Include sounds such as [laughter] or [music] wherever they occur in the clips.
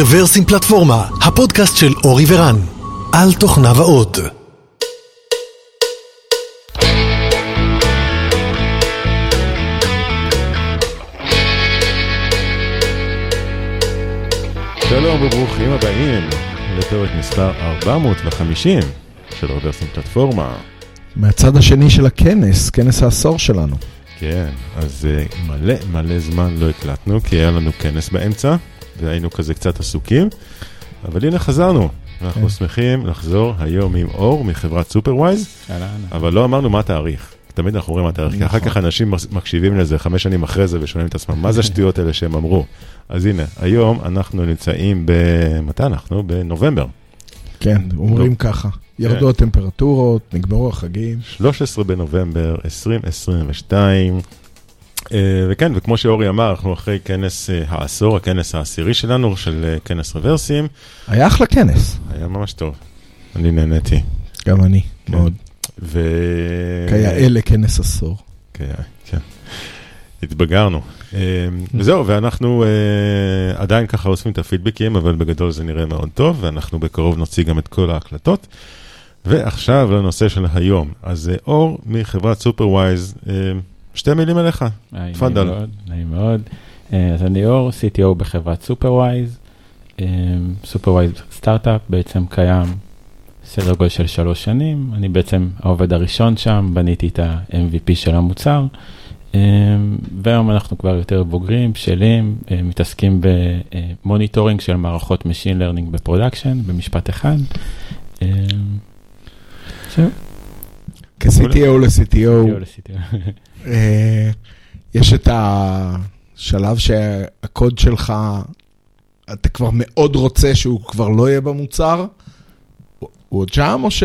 רוורסים פלטפורמה, הפודקאסט של אורי ורן, על תוכניו האות. שלום וברוכים הבאים לפרק מספר 450 של רוורסים פלטפורמה. מהצד השני של הכנס, כנס העשור שלנו. כן, אז uh, מלא מלא זמן לא הקלטנו, כי היה לנו כנס באמצע, והיינו כזה קצת עסוקים, אבל הנה חזרנו. אנחנו כן. שמחים לחזור היום עם אור מחברת Superwise, אבל לא אמרנו מה התאריך. תמיד אנחנו אומרים מה התאריך, כי אחר נכון. כך אנשים מקשיבים לזה חמש שנים אחרי זה ושואלים את עצמם, מה זה השטויות האלה שהם אמרו? אז הנה, היום אנחנו נמצאים ב... מתי אנחנו? בנובמבר. כן, אומרים ככה. ירדו כן. הטמפרטורות, נגמרו החגים. 13 בנובמבר 2022. אה, וכן, וכמו שאורי אמר, אנחנו אחרי כנס אה, העשור, הכנס העשירי שלנו, של אה, כנס רברסים. היה אחלה כנס, היה ממש טוב. אני נהניתי. גם אני, כן. מאוד. ו... כיאה לכנס עשור. כן, כן. התבגרנו. וזהו, ואנחנו עדיין ככה אוספים את הפידבקים, אבל בגדול זה נראה מאוד טוב, ואנחנו בקרוב נוציא גם את כל ההקלטות. ועכשיו לנושא של היום. אז אור מחברת Superwise, אה, שתי מילים אליך. היי, תפאדל. נעים מאוד. אה, אז אני אור, CTO בחברת Superwise. Superwise סטארט-אפ בעצם קיים סדר גודל של שלוש שנים. אני בעצם העובד הראשון שם, בניתי את ה-MVP של המוצר. אה, והיום אנחנו כבר יותר בוגרים, בשלים, אה, מתעסקים ב-monitoring של מערכות Machine Learning ב-production, במשפט אחד. אה, כ-CTO ל-CTO, CTO ל-CTO. אה, [laughs] יש את השלב שהקוד שלך, אתה כבר מאוד רוצה שהוא כבר לא יהיה במוצר. הוא עוד שם או ש...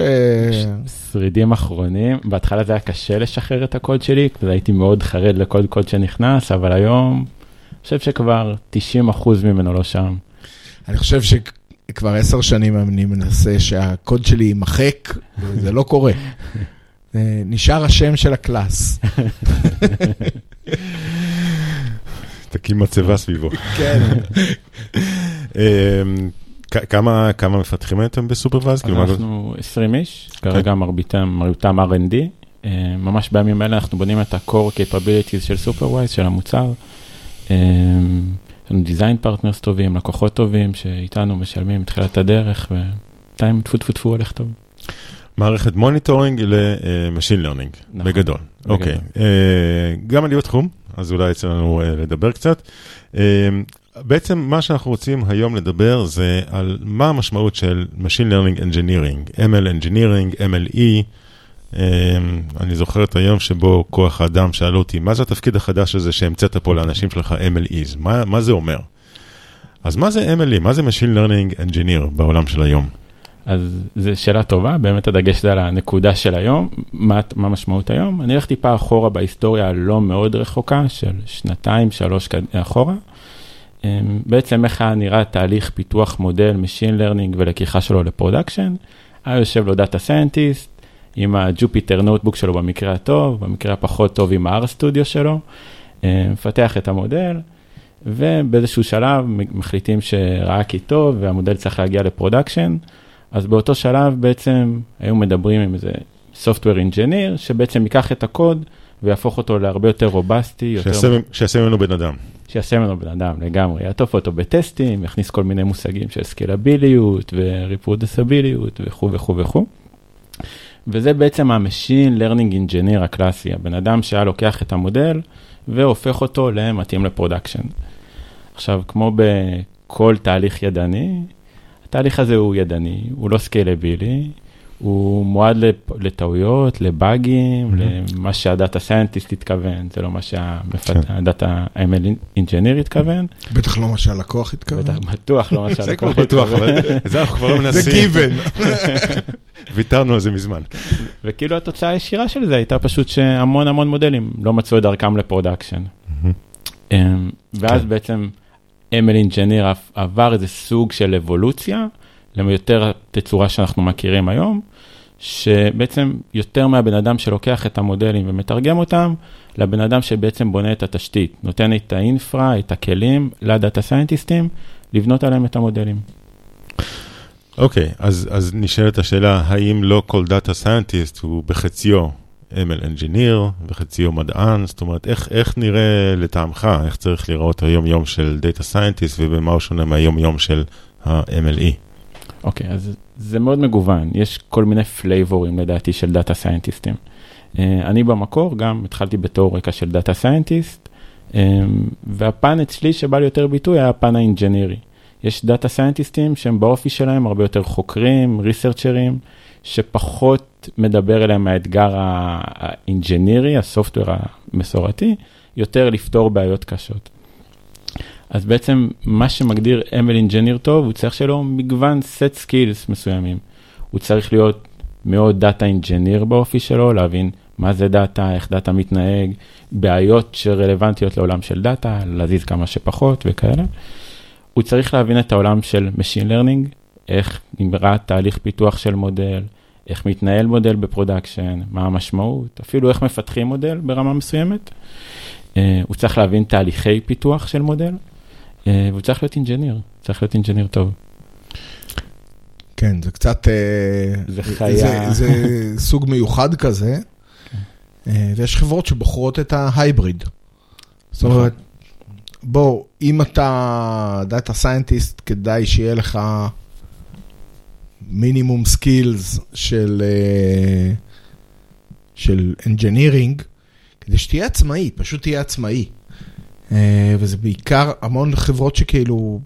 שרידים אחרונים, בהתחלה זה היה קשה לשחרר את הקוד שלי, הייתי מאוד חרד לכל קוד שנכנס, אבל היום, אני חושב שכבר 90% ממנו לא שם. אני חושב שכבר עשר שנים אני מנסה שהקוד שלי יימחק, וזה לא קורה. [laughs] אה, נשאר השם של ה-class. תקים מצבה סביבו. כן. כ- כמה כמה מפתחים הייתם ב-Superwise? אנחנו 20 איש, כרגע מרביתם, מרביתם R&D. אה, ממש בימים אלה אנחנו בונים את ה-core capabilities של Superwise, של המוצר. אה, יש לנו design partners טובים, לקוחות טובים, שאיתנו משלמים מתחילת הדרך, ובינתיים טפו טפו טפו הולך טוב. מערכת monitoring ל-Machine Learning, נכון, בגדול. אוקיי. אה, גם אני בתחום, אז אולי יצא לנו אה, לדבר קצת. אה, בעצם מה שאנחנו רוצים היום לדבר זה על מה המשמעות של Machine Learning Engineering, ML Engineering, MLE. אה, אני זוכר את היום שבו כוח האדם שאלו אותי, מה זה התפקיד החדש הזה שהמצאת פה לאנשים שלך MLEs? מה, מה זה אומר? אז מה זה MLE? מה זה Machine Learning Engineer בעולם של היום? אז זו שאלה טובה, באמת הדגש זה על הנקודה של היום, מה, מה משמעות היום. אני אלך טיפה אחורה בהיסטוריה הלא מאוד רחוקה, של שנתיים, שלוש אחורה. אמ, בעצם איך היה נראה תהליך פיתוח מודל Machine Learning ולקיחה שלו ל-production. היה יושב לו data scientist עם ה-Jupyter Notebook שלו במקרה הטוב, במקרה הפחות טוב עם ה-R סטודיו שלו, אמ, מפתח את המודל, ובאיזשהו שלב מחליטים שראה כי טוב והמודל צריך להגיע ל-production. אז באותו שלב בעצם היו מדברים עם איזה Software Engineer, שבעצם ייקח את הקוד ויהפוך אותו להרבה יותר רובסטי. שיעשה- ממנו בן אדם. שיעשה ממנו בן אדם לגמרי, יעטוף אותו בטסטים, יכניס כל מיני מושגים של סקלביליות וריפרודסביליות וכו' וכו' וכו'. וזה בעצם ה-Machine Learning Engineer הקלאסי, הבן אדם שהיה לוקח את המודל והופך אותו למתאים ל production. עכשיו, כמו בכל תהליך ידני, התהליך הזה הוא ידני, הוא לא scalable, הוא מועד לטעויות, לבאגים, למה שה data scientist התכוון, זה לא מה שהדאטה ML אינג'יניר התכוון, בטח לא מה שהלקוח התכוון. בטח בטוח לא מה זה שהלקוח כבר בטוח, התכוון. אבל [laughs] זה אנחנו כבר לא זה מנסים. גיוון. [laughs] ויתרנו על זה מזמן. וכאילו התוצאה הישירה של זה הייתה פשוט שהמון המון מודלים לא מצאו את דרכם ל production. אמ, ואז כן. בעצם ML Engineer עבר איזה סוג של אבולוציה, ליותר התצורה שאנחנו מכירים היום, שבעצם יותר מהבן אדם שלוקח את המודלים ומתרגם אותם, לבן אדם שבעצם בונה את התשתית, נותן את ה infra, את הכלים ל data scientist ים, לבנות עליהם את המודלים. אוקיי, okay, אז, אז נשאלת השאלה, האם לא כל data scientist הוא בחציו ML Engineer וחציו מדען? זאת אומרת, איך, איך נראה לטעמך, איך צריך לראות היום-יום של data scientist ובמה הוא שונה מהיום-יום של ה-MLE? אוקיי, okay, אז זה מאוד מגוון, יש כל מיני flavor ים לדעתי של data scientist ים. אני במקור גם התחלתי בתור רקע של data scientist, והפן אצלי שבא לי יותר ביטוי היה הפן ה engineer י. יש data scientist ים שהם באופי שלהם הרבה יותר חוקרים, researcher ים, שפחות מדבר אליהם מהאתגר ה engineer י, ה software המסורתי, יותר לפתור בעיות קשות. אז בעצם מה שמגדיר ML Engineer טוב, הוא צריך שיהיה מגוון set skills מסוימים. הוא צריך להיות מאוד data engineer באופי שלו, להבין מה זה data, איך data מתנהג, בעיות שרלוונטיות לעולם של data, להזיז כמה שפחות וכאלה. הוא צריך להבין את העולם של Machine Learning, איך נראה תהליך פיתוח של מודל, איך מתנהל מודל ב production, מה המשמעות, אפילו איך מפתחים מודל ברמה מסוימת. Uh, הוא צריך להבין תהליכי פיתוח של מודל, uh, והוא צריך להיות engineer, צריך להיות engineer טוב. כן, זה קצת... זה חיה. זה, זה סוג מיוחד כזה, ויש חברות שבוחרות את ה hybrid. זאת אומרת, בוא, אם אתה data scientist, כדאי שיהיה לך מינימום skills של, של engineering, כדי שתהיה עצמאי, פשוט תהיה עצמאי. וזה בעיקר המון חברות שכאילו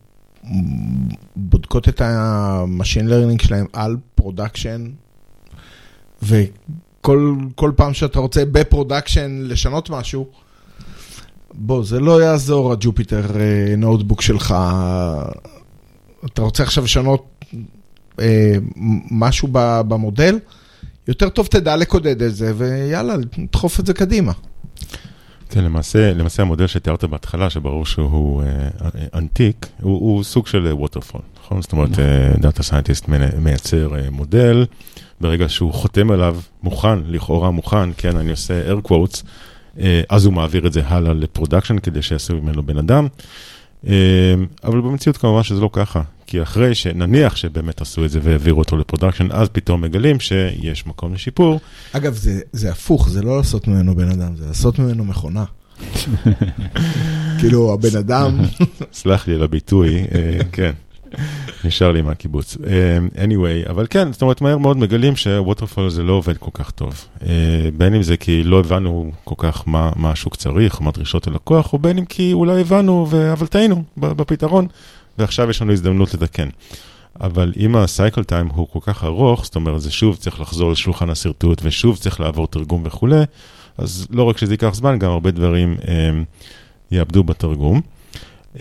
בודקות את ה-machine learning שלהם על production, וכל פעם שאתה רוצה ב production לשנות משהו, בוא, זה לא יעזור ה Jupyter notebook שלך. אתה רוצה עכשיו לשנות אה, משהו במודל, יותר טוב תדע לקודד את זה, ויאללה, נדחוף את זה קדימה. כן, למעשה, למעשה המודל שתיארת בהתחלה, שברור שהוא אנטיק, uh, הוא, הוא סוג של waterfall, נכון? זאת אומרת, data scientist מייצר uh, מודל, ברגע שהוא חותם עליו, מוכן, לכאורה מוכן, כן, אני עושה air quotes, uh, אז הוא מעביר את זה הלאה ל production כדי שיעשו ממנו בן אדם. Uh, אבל במציאות כמובן שזה לא ככה, כי אחרי שנניח שבאמת עשו את זה והעבירו אותו ל production, אז פתאום מגלים שיש מקום לשיפור. אגב, זה, זה הפוך, זה לא לעשות ממנו בן אדם, זה לעשות ממנו מכונה. [laughs] כאילו, הבן אדם... [laughs] סלח לי על הביטוי, כן, נשאר לי מהקיבוץ. anyway, אבל כן, זאת אומרת, מהר מאוד מגלים שווטרפול זה לא עובד כל כך טוב. בין אם זה כי לא הבנו כל כך מה, מה השוק צריך, מה דרישות הלקוח, או בין אם כי אולי הבנו, אבל טעינו בפתרון. ועכשיו יש לנו הזדמנות לתקן. אבל אם הסייקל טיים הוא כל כך ארוך, זאת אומרת, זה שוב צריך לחזור לשולחן השרטוט, ושוב צריך לעבור תרגום וכולי, אז לא רק שזה ייקח זמן, גם הרבה דברים אה, אבדו בתרגום.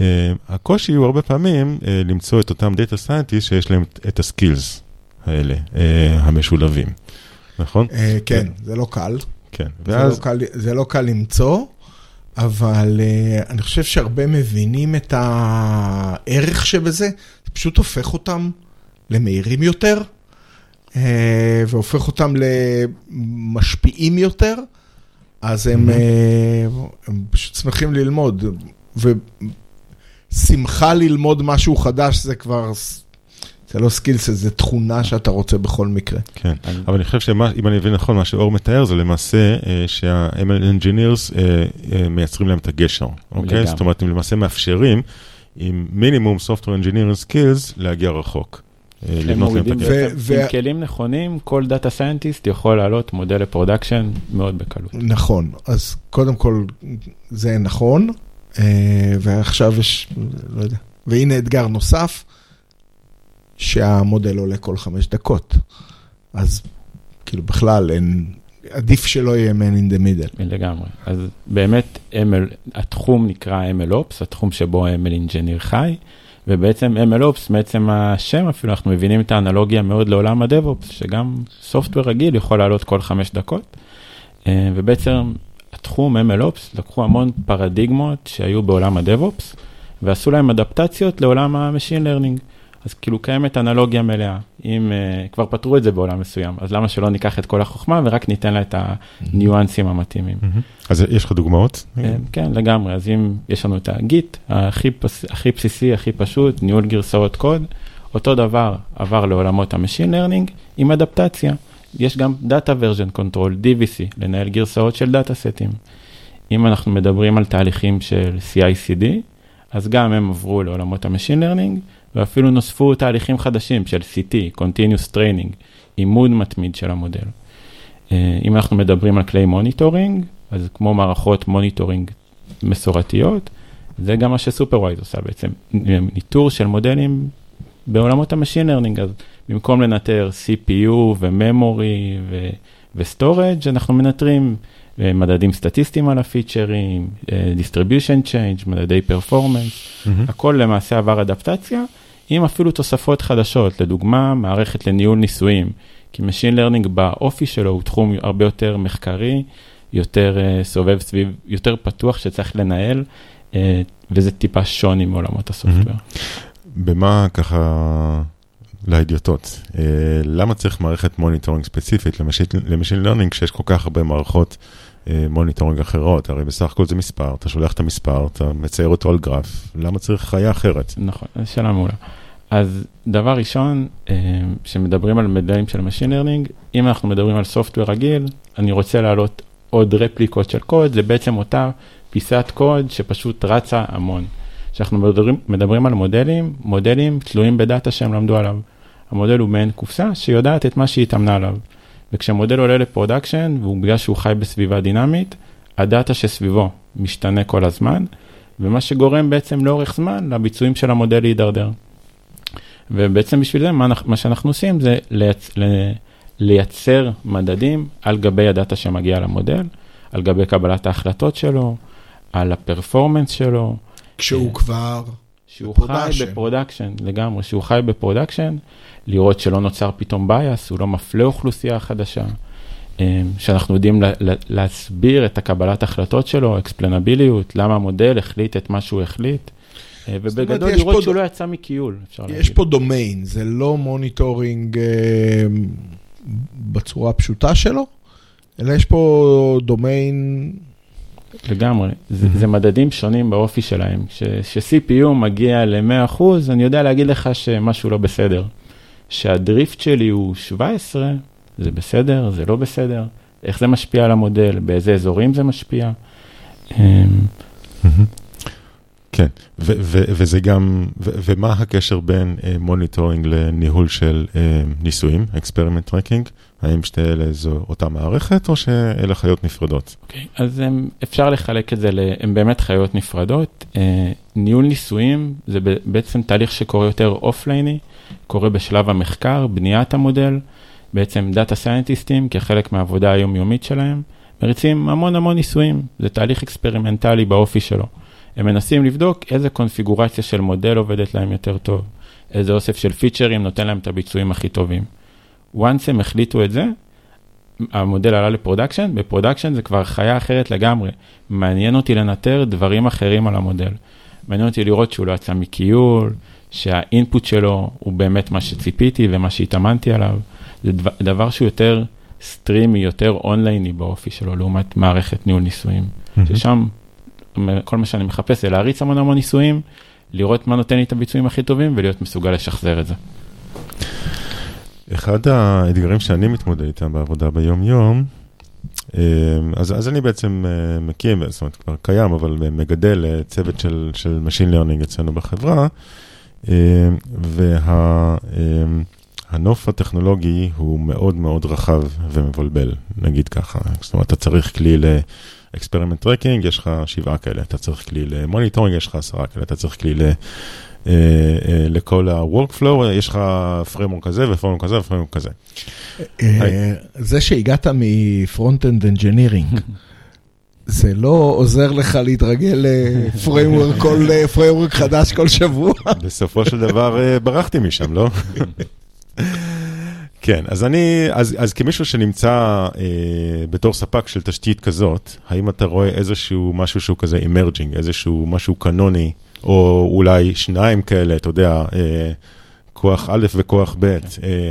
אה, הקושי הוא הרבה פעמים אה, למצוא את אותם data scientist שיש להם את ה skills האלה, אה, המשולבים, נכון? אה, כן, זה לא קל. כן, ואז... זה לא קל, זה לא קל למצוא. אבל uh, אני חושב שהרבה מבינים את הערך שבזה, זה פשוט הופך אותם למהירים יותר, uh, והופך אותם למשפיעים יותר, אז הם, uh, הם פשוט שמחים ללמוד, ושמחה ללמוד משהו חדש זה כבר זה לא skills, זה תכונה שאתה רוצה בכל מקרה. כן, אבל אני חושב שאם אני מבין נכון, מה שאור מתאר זה למעשה שה-ML Engineers מייצרים להם את הגשר, אוקיי? זאת אומרת, הם למעשה מאפשרים עם מינימום Software Engineering Skills להגיע רחוק. הם מורידים, עם כלים נכונים, כל data scientist יכול לעלות מודל ל production מאוד בקלות. נכון, אז קודם כל זה נכון, ועכשיו יש, לא יודע, והנה אתגר נוסף. שהמודל עולה כל חמש דקות. אז כאילו בכלל אין, עדיף שלא יהיה man in the middle. לגמרי. אז באמת ML, התחום נקרא MLOps, התחום שבו ML Engineer חי, ובעצם MLOps, בעצם השם אפילו, אנחנו מבינים את האנלוגיה מאוד לעולם ה-DevOps, שגם סופטוור רגיל יכול לעלות כל חמש דקות. אה, ובעצם התחום MLOps, לקחו המון פרדיגמות שהיו בעולם ה-DevOps, ועשו להם אדפטציות לעולם ה-Machine Learning. אז כאילו קיימת אנלוגיה מלאה. אם uh, כבר פתרו את זה בעולם מסוים, אז למה שלא ניקח את כל החוכמה ורק ניתן לה את הניואנסים המתאימים. אז יש לך דוגמאות? Uh, כן, לגמרי. אז אם יש לנו את הגיט, הכי, פס, הכי בסיסי, הכי פשוט, ניהול גרסאות קוד, אותו דבר עבר לעולמות ה machine learning עם אדפטציה. יש גם Data Version Control, DVC, לנהל גרסאות של data set ים. אם אנחנו מדברים על תהליכים של CI/CD, אז גם הם עברו לעולמות ה machine learning, ואפילו נוספו תהליכים חדשים של CT, Continuous Training, אימון מתמיד של המודל. אה, אם אנחנו מדברים על כלי monitoring, אז כמו מערכות monitoring מסורתיות, זה גם מה ש Superwise עושה בעצם, ניטור של מודלים בעולמות ה machine learning, אז במקום לנטר CPU ו memory ו storage, אנחנו מנטרים אה, מדדים סטטיסטיים על ה feature ים, אה, distribution change, מדדי performance, mm-hmm. הכל למעשה עבר אדפטציה, עם אפילו תוספות חדשות, לדוגמה, מערכת לניהול ניסויים, כי Machine Learning באופי שלו הוא תחום הרבה יותר מחקרי, יותר uh, סובב סביב, יותר פתוח שצריך לנהל, uh, וזה טיפה שוני מעולמות ה software. במה ככה להדיוטות, uh, למה צריך מערכת monitoring ספציפית ל machine learning כשיש כל כך הרבה מערכות monitoring אחרות, הרי בסך הכל זה מספר, אתה שולח את המספר, אתה מצייר אותו על גרף, למה צריך חיה אחרת? נכון, זו שאלה מעולה. אז דבר ראשון, כשמדברים על מודלים של Machine Learning, אם אנחנו מדברים על software רגיל, אני רוצה להעלות עוד רפליקות של קוד, זה בעצם אותה פיסת קוד שפשוט רצה המון. כשאנחנו מדברים, מדברים על מודלים, מודלים תלויים ב data שהם למדו עליו. המודל הוא מעין קופסה שיודעת את מה שהיא התאמנה עליו. וכשמודל עולה ל production, והוא בגלל שהוא חי בסביבה דינמית, ה data שסביבו משתנה כל הזמן, ומה שגורם בעצם לאורך זמן לביצועים של המודל להידרדר. ובעצם בשביל זה, מה, מה שאנחנו עושים זה לייצ, לייצר מדדים על גבי ה data שמגיע למודל, על גבי קבלת ההחלטות שלו, על ה performance שלו. כשהוא כבר... שהוא חי ב production, לגמרי, שהוא חי ב production, לראות שלא נוצר פתאום bias, הוא לא מפלה אוכלוסייה חדשה, אמ, שאנחנו יודעים להסביר את הקבלת החלטות שלו, explainability, למה המודל החליט את מה שהוא החליט, אה, ובגדול לראות שהוא לא יצא מכיול, אפשר להגיד. יש פה דומיין, זה לא monitoring אה, בצורה הפשוטה שלו, אלא יש פה דומיין לגמרי, זה, זה מדדים שונים באופי שלהם. כש-CPU מגיע ל-100%, אני יודע להגיד לך שמשהו לא בסדר. שה drift שלי הוא 17, זה בסדר, זה לא בסדר, איך זה משפיע על המודל, באיזה אזורים זה משפיע. אמ, כן, וזה גם, ומה הקשר בין monitoring לניהול של ניסויים, experiment tracking? האם שתי אלה זו אותה מערכת, או שאלה חיות נפרדות? אוקיי, okay, אז הם, אפשר לחלק את זה, הן באמת חיות נפרדות. אה, ניהול ניסויים זה בעצם תהליך שקורה יותר offline-י, קורה בשלב המחקר, בניית המודל. בעצם data scientist-ים, כחלק מהעבודה היומיומית שלהם, מריצים המון המון ניסויים. זה תהליך experimental-י באופי שלו. הם מנסים לבדוק איזה קונפיגורציה של מודל עובדת להם יותר טוב, איזה אוסף של feature-ים נותן להם את הביצועים הכי טובים. Once הם החליטו את זה, המודל עלה ל production, ב production זה כבר חיה אחרת לגמרי. מעניין אותי לנטר דברים אחרים על המודל. מעניין אותי לראות שהוא לא יצא מכיול, שה input שלו הוא באמת מה שציפיתי ומה שהתאמנתי עליו. זה דבר, דבר שהוא יותר סטרימי, יותר אונלייני באופי שלו, לעומת מערכת ניהול ניסויים. Mm-hmm. ששם כל מה שאני מחפש זה להריץ המון המון ניסויים, לראות מה נותן לי את הביצועים הכי טובים ולהיות מסוגל לשחזר את זה. אחד האתגרים שאני מתמודד איתם בעבודה ביום-יום, אה, אז, אז אני בעצם אה, מקים, זאת אומרת כבר קיים, אבל מגדל אה, צוות של, של Machine Learning אצלנו בחברה, והנוף הטכנולוגי הוא מאוד מאוד רחב ומבולבל, נגיד ככה. זאת אומרת, אתה צריך כלי ל... experiment tracking, יש לך שבעה כאלה, אתה צריך כלי ל monitoring, יש לך עשרה כאלה, אתה צריך כלי ל... אה, אה, לכל ה-workflow, יש לך framework כזה ו framework כזה ו framework כזה. אה, זה שהגעת מ front-end engineering, זה לא עוזר לך להתרגל ל framework כל פרמורק חדש כל שבוע? בסופו של דבר ברחתי משם, לא? כן, אז אני, אז, אז כמישהו שנמצא אה, בתור ספק של תשתית כזאת, האם אתה רואה איזשהו משהו שהוא כזה אמרג'ינג, איזשהו משהו קנוני, או אולי שניים כאלה, אתה יודע, אה, כוח א' וכוח ב', אה,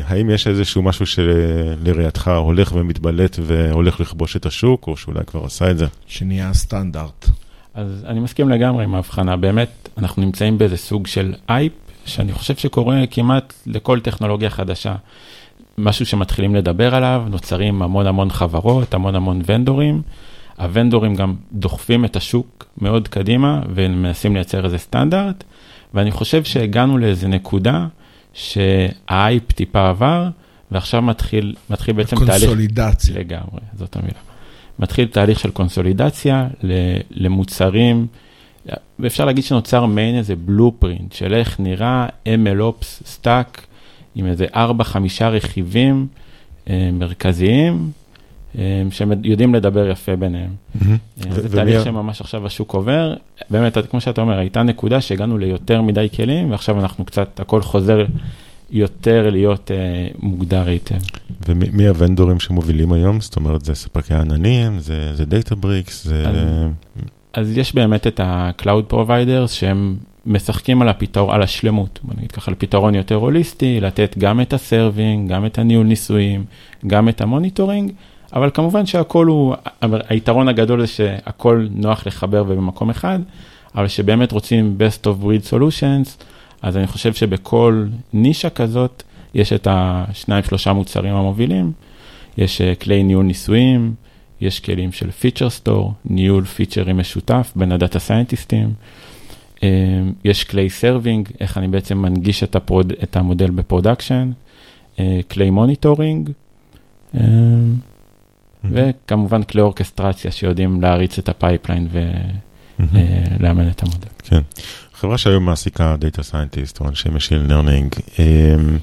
האם יש איזשהו משהו שלראייתך הולך ומתבלט והולך לכבוש את השוק, או שאולי כבר עשה את זה? שנהיה הסטנדרט. אז אני מסכים לגמרי עם ההבחנה, באמת, אנחנו נמצאים באיזה סוג של אייפ, שאני חושב שקורה כמעט לכל טכנולוגיה חדשה. משהו שמתחילים לדבר עליו, נוצרים המון המון חברות, המון המון vendor-ים. ה vendor-ים גם דוחפים את השוק מאוד קדימה ומנסים לייצר איזה סטנדרט, ואני חושב שהגענו לאיזה נקודה שהאייפ טיפה עבר, ועכשיו מתחיל, מתחיל בעצם תהליך... קונסולידציה. לגמרי, זאת המילה. מתחיל תהליך של קונסולידציה למוצרים, ואפשר להגיד שנוצר מעין איזה blueprint של איך נראה MLOps stack עם איזה 4-5 רכיבים אה, מרכזיים, שהם יודעים לדבר יפה ביניהם. Mm-hmm. זה תהליך שממש עכשיו השוק עובר. באמת, כמו שאתה אומר, הייתה נקודה שהגענו ליותר מדי כלים, ועכשיו אנחנו קצת, הכל חוזר יותר להיות uh, מוגדר היטב. ומי ה vendor-ים שמובילים היום? זאת אומרת, זה ספקי העננים, זה, זה Databricks, זה... אז, אז יש באמת את ה-Cloud Providers שהם משחקים על הפתרון, על השלמות, בוא נגיד ככה, על פתרון יותר הוליסטי, לתת גם את ה serving, גם את הניהול ניסויים, גם את ה monitoring, אבל כמובן שהכל הוא, היתרון הגדול זה שהכל נוח לחבר ובמקום אחד, אבל שבאמת רוצים best of breed solutions, אז אני חושב שבכל נישה כזאת יש את השניים שלושה מוצרים המובילים, יש אה, כלי ניהול ניסויים, יש כלים של feature store, ניהול feature-ים משותף בין ה data scientist-ים, אה, יש כלי serving, איך אני בעצם מנגיש את, הפרוד, את המודל ב production, אה, כלי monitoring, וכמובן כלי אורקסטרציה שיודעים להריץ את ה pipeline ולאמן את המודל. כן. חברה שהיום מעסיקה data scientist או אנשי machine learning, אמ,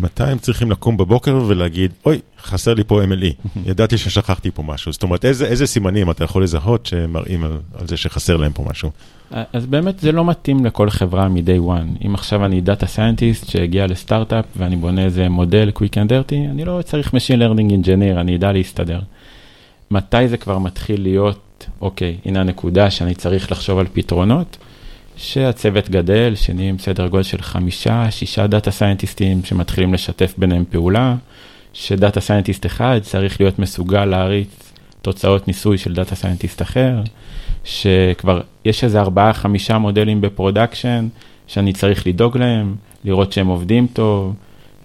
מתי הם צריכים לקום בבוקר ולהגיד, אוי, חסר לי פה MLE, ידעתי ששכחתי פה משהו. זאת אומרת, איזה, איזה סימנים אתה יכול לזהות שמראים על, על זה שחסר להם פה משהו? אז באמת זה לא מתאים לכל חברה מ-day one. אם עכשיו אני data scientist שהגיע לסטארט-אפ ואני בונה איזה מודל quick and dirty, אני לא צריך Machine Learning Engineer, אני אדע להסתדר. מתי זה כבר מתחיל להיות, אוקיי, הנה הנקודה שאני צריך לחשוב על פתרונות. שהצוות גדל, שנהיים סדר גודל של חמישה, שישה דאטה סיינטיסטים שמתחילים לשתף ביניהם פעולה, ש data scientist אחד צריך להיות מסוגל להריץ תוצאות ניסוי של data scientist אחר, שכבר יש איזה ארבעה, חמישה מודלים ב production, שאני צריך לדאוג להם, לראות שהם עובדים טוב,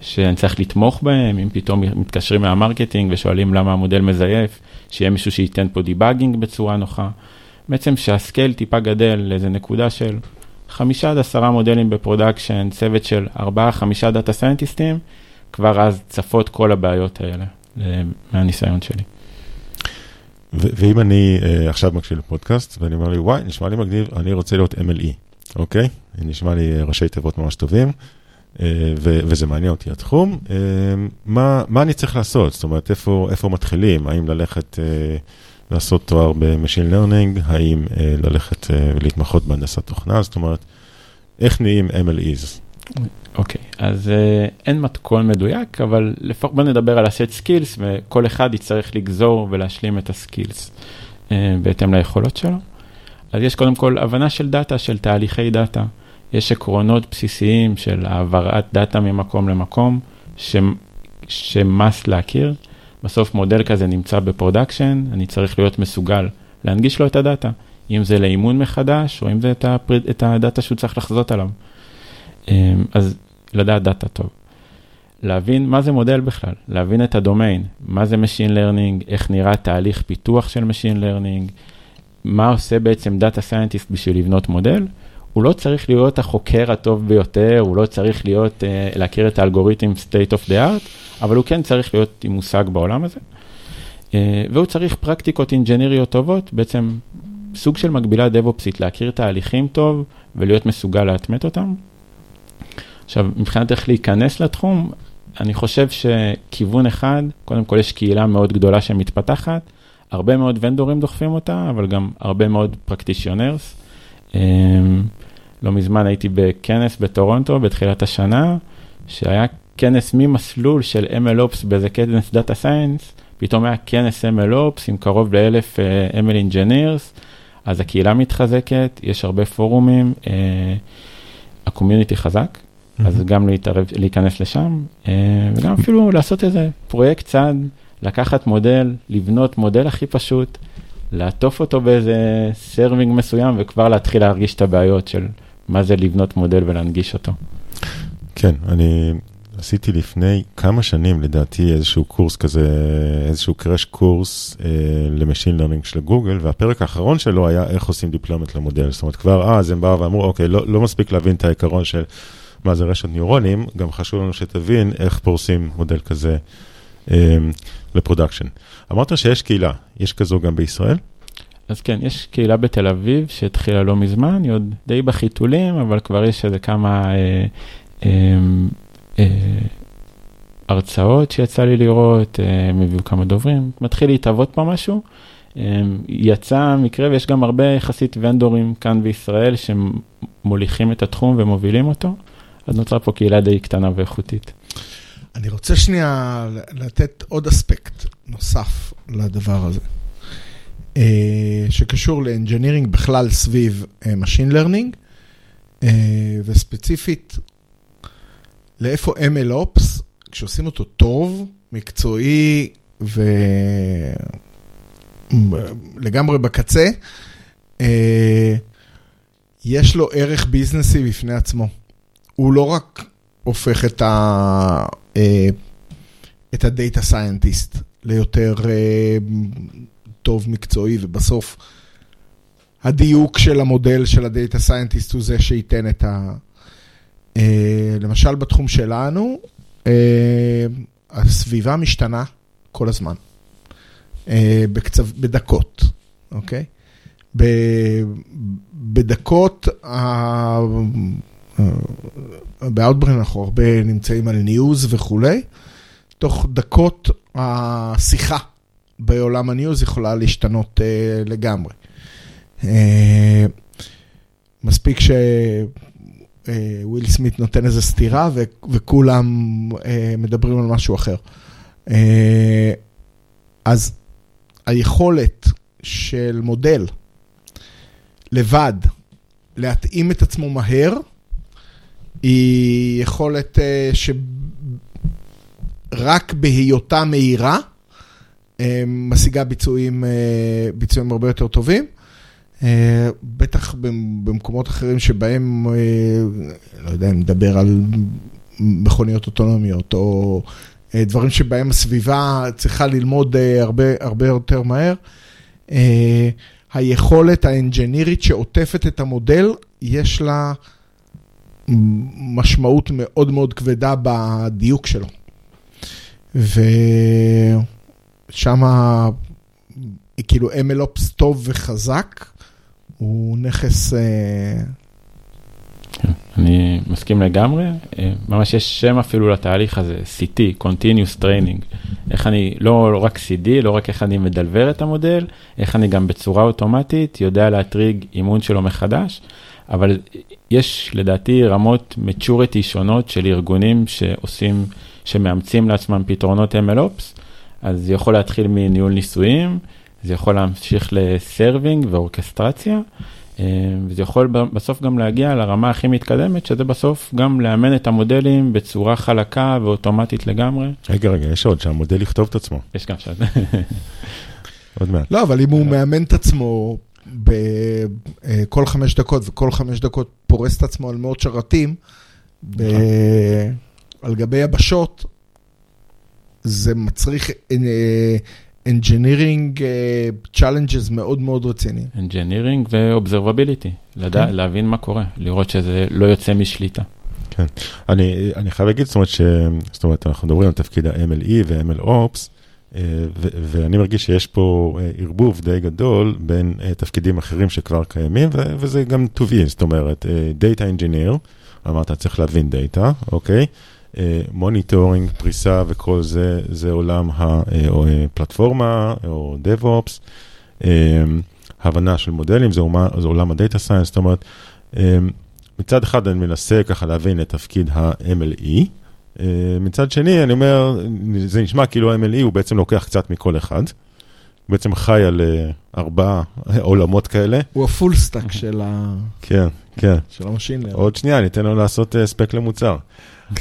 שאני צריך לתמוך בהם, אם פתאום מתקשרים מה marketing ושואלים למה המודל מזייף, שיהיה מישהו שייתן פה debugging בצורה נוחה. בעצם שה scale טיפה גדל לאיזה נקודה של חמישה עד עשרה מודלים ב production, צוות של ארבעה, חמישה דאטה סיינטיסטים, כבר אז צפות כל הבעיות האלה, מהניסיון שלי. ואם אני uh, עכשיו מקשיב לפודקאסט ואני אומר לי, וואי, נשמע לי מגניב, אני רוצה להיות MLE, אוקיי? נשמע לי ראשי תיבות ממש טובים, uh, וזה מעניין אותי התחום. Uh, מה, מה אני צריך לעשות? זאת אומרת, איפה, איפה מתחילים? האם ללכת... Uh, לעשות תואר ב machine learning, האם אה, ללכת אה, ולהתמחות בהנדסת תוכנה, זאת אומרת, איך נהיים MLEs? אוקיי, okay, אז אה, אין מתכון מדויק, אבל לפחות בוא נדבר על ה set skills, וכל אחד יצטרך לגזור ולהשלים את ה skills אה, בהתאם ליכולות שלו. אז יש קודם כל הבנה של דאטה, של תהליכי דאטה. יש עקרונות בסיסיים של העברת דאטה ממקום למקום, ש must להכיר. בסוף מודל כזה נמצא ב production, אני צריך להיות מסוגל להנגיש לו את הדאטה, אם זה לאימון מחדש, או אם זה את, הפר... את הדאטה שהוא צריך לחזות עליו. אמ, אז לדעת דאטה טוב. להבין מה זה מודל בכלל, להבין את הדומיין, מה זה Machine Learning, איך נראה תהליך פיתוח של Machine Learning, מה עושה בעצם data scientist בשביל לבנות מודל. הוא לא צריך להיות החוקר הטוב ביותר, הוא לא צריך להיות, uh, להכיר את האלגוריתם state of the art, אבל הוא כן צריך להיות עם מושג בעולם הזה. Uh, והוא צריך פרקטיקות אינג'יניריות טובות, בעצם סוג של מקבילה דב-אופסית, להכיר תהליכים טוב ולהיות מסוגל להטמט אותם. עכשיו, מבחינת איך להיכנס לתחום, אני חושב שכיוון אחד, קודם כל יש קהילה מאוד גדולה שמתפתחת, הרבה מאוד ונדורים דוחפים אותה, אבל גם הרבה מאוד practitioners. Um, לא מזמן הייתי בכנס בטורונטו בתחילת השנה, שהיה כנס ממסלול של MLOps באיזה כנס data science, פתאום היה כנס MLOps עם קרוב לאלף uh, ML Engineers, אז הקהילה מתחזקת, יש הרבה פורומים, uh, ה community חזק, אז גם להתערב, להיכנס לשם, אה, וגם אפילו לעשות איזה פרויקט צד, לקחת מודל, לבנות מודל הכי פשוט, לעטוף אותו באיזה serving מסוים, וכבר להתחיל להרגיש את הבעיות של מה זה לבנות מודל ולהנגיש אותו. כן, אני עשיתי לפני כמה שנים, לדעתי, איזשהו קורס כזה, איזשהו crash course אה, ל machine learning של גוגל, והפרק האחרון שלו היה איך עושים deployment למודל. זאת אומרת, כבר אז הם באו ואמרו, אוקיי, לא, לא מספיק להבין את העיקרון של מה זה רשת ניורונים, גם חשוב לנו שתבין איך פורסים מודל כזה אה, ל production. אמרת שיש קהילה, יש כזו גם בישראל? אז כן, יש קהילה בתל אביב שהתחילה לא מזמן, היא עוד די בחיתולים, אבל כבר יש איזה כמה אה, אה, אה, הרצאות שיצא לי לראות, אה, הם הביאו כמה דוברים, מתחיל להתהוות פה משהו. אה, יצא מקרה ויש גם הרבה יחסית ונדורים כאן בישראל שמוליכים את התחום ומובילים אותו, אז נוצרה פה קהילה די קטנה ואיכותית. אני רוצה שנייה לתת עוד אספקט נוסף לדבר הזה, אה, שקשור לאנג'ינירינג בכלל סביב אה, Machine Learning, אה, וספציפית לאיפה MLOps, כשעושים אותו טוב, מקצועי ולגמרי בקצה, יש לו ערך ביזנסי בפני עצמו. הוא לא רק הופך את ה... את ה data scientist ליותר טוב מקצועי, ובסוף הדיוק של המודל של ה data scientist הוא זה שייתן את ה... למשל בתחום שלנו, הסביבה משתנה כל הזמן, בקצב, בדקות, אוקיי? בדקות, ב Outbrain אנחנו הרבה נמצאים על news וכולי. תוך דקות השיחה בעולם ה news יכולה להשתנות uh, לגמרי. Uh, מספיק שוויל uh, סמית נותן איזה סטירה ו- וכולם uh, מדברים על משהו אחר. Uh, אז היכולת של מודל לבד להתאים את עצמו מהר, היא יכולת uh, שרק בהיותה מהירה, משיגה ביצועים, ביצועים הרבה יותר טובים. בטח במקומות אחרים שבהם, לא יודע, אם נדבר על מכוניות אוטונומיות, או דברים שבהם הסביבה צריכה ללמוד הרבה, הרבה יותר מהר. היכולת האנג'ינירית שעוטפת את המודל, יש לה משמעות מאוד מאוד כבדה בדיוק שלו. ושם, כאילו MLOps טוב וחזק, הוא נכס... כן, אני מסכים לגמרי, ממש יש שם אפילו לתהליך הזה, CT, Continuous Training, איך אני, לא רק CD, לא רק איך אני מדלבר את המודל, איך אני גם בצורה אוטומטית יודע להטריג אימון שלו מחדש, אבל יש לדעתי רמות maturity שונות של ארגונים שעושים, שמאמצים לעצמם פתרונות MLOps, אז זה יכול להתחיל מניהול ניסויים, זה יכול להמשיך לסרווינג ואורכסטרציה, וזה יכול בסוף גם להגיע לרמה הכי מתקדמת, שזה בסוף גם לאמן את המודלים בצורה חלקה ואוטומטית לגמרי. רגע, רגע, יש עוד שהמודל יכתוב את עצמו. יש גם שם. [laughs] עוד מעט. לא, אבל אם הוא מאמן את עצמו בכל חמש דקות, וכל חמש דקות פורס את עצמו על מאות שרתים, על גבי יבשות, זה מצריך engineering challenges מאוד מאוד רציניים. engineering ו-observability, לדע, להבין מה קורה, לראות שזה לא יוצא משליטה. כן, אני, אני חייב להגיד, זאת אומרת, ש, זאת אומרת, אנחנו מדברים על תפקיד ה-MLE ו-MLOps, ואני מרגיש שיש פה ערבוב די גדול בין תפקידים אחרים שכבר קיימים, וזה גם be, זאת אומרת, Data Engineer, אמרת, צריך להבין דאטה, אוקיי? monitoring, פריסה וכל זה, זה עולם הפלטפורמה או DevOps, הבנה של מודלים, זה עולם ה data science, זאת אומרת, מצד אחד אני מנסה ככה להבין את תפקיד ה-MLE, מצד שני, אני אומר, זה נשמע כאילו ה-MLE הוא בעצם לוקח קצת מכל אחד, בעצם חי על אה, ארבעה [laughs] עולמות כאלה. הוא ה full stack של ה- כן, כן. של ה machine learning. עוד שנייה, ניתן לו לעשות אה, spec למוצר.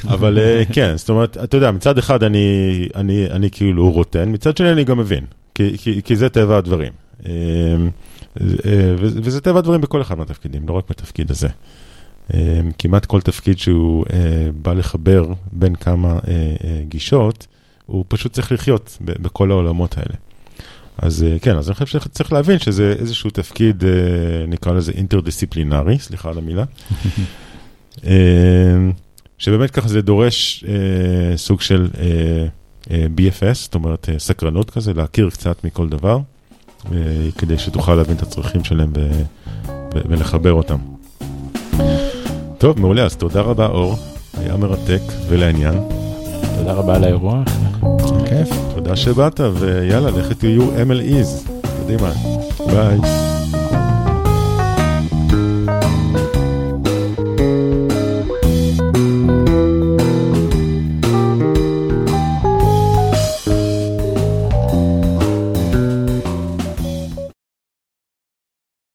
אבל אה, [laughs] כן, זאת אומרת, אתה יודע, מצד אחד אני, אני, אני כאילו רוטן, מצד שני אני גם מבין, כי, כי, כי זה טבע הדברים. אה, אה, וזה טבע הדברים בכל אחד מהתפקידים, לא רק בתפקיד הזה. אה, כמעט כל תפקיד שהוא אה, בא לחבר בין כמה אה, גישות, הוא פשוט צריך לחיות בכל העולמות האלה. אז כן, אז אני חושב שצריך להבין שזה איזשהו תפקיד, נקרא לזה אינטרדיסציפלינרי, סליחה על המילה. [laughs] שבאמת ככה זה דורש אה, סוג של אה, אה, BFS, זאת אומרת אה, סקרנות כזה, להכיר קצת מכל דבר, אה, כדי שתוכל להבין את הצרכים שלהם ו, ו, ולחבר אותם. טוב, מעולה, אז תודה רבה אור, היה מרתק ולעניין. תודה רבה על האירוח. כיף. תודה שבאת, ויאללה, לכו תהיו MLEs. קדימה, ביי.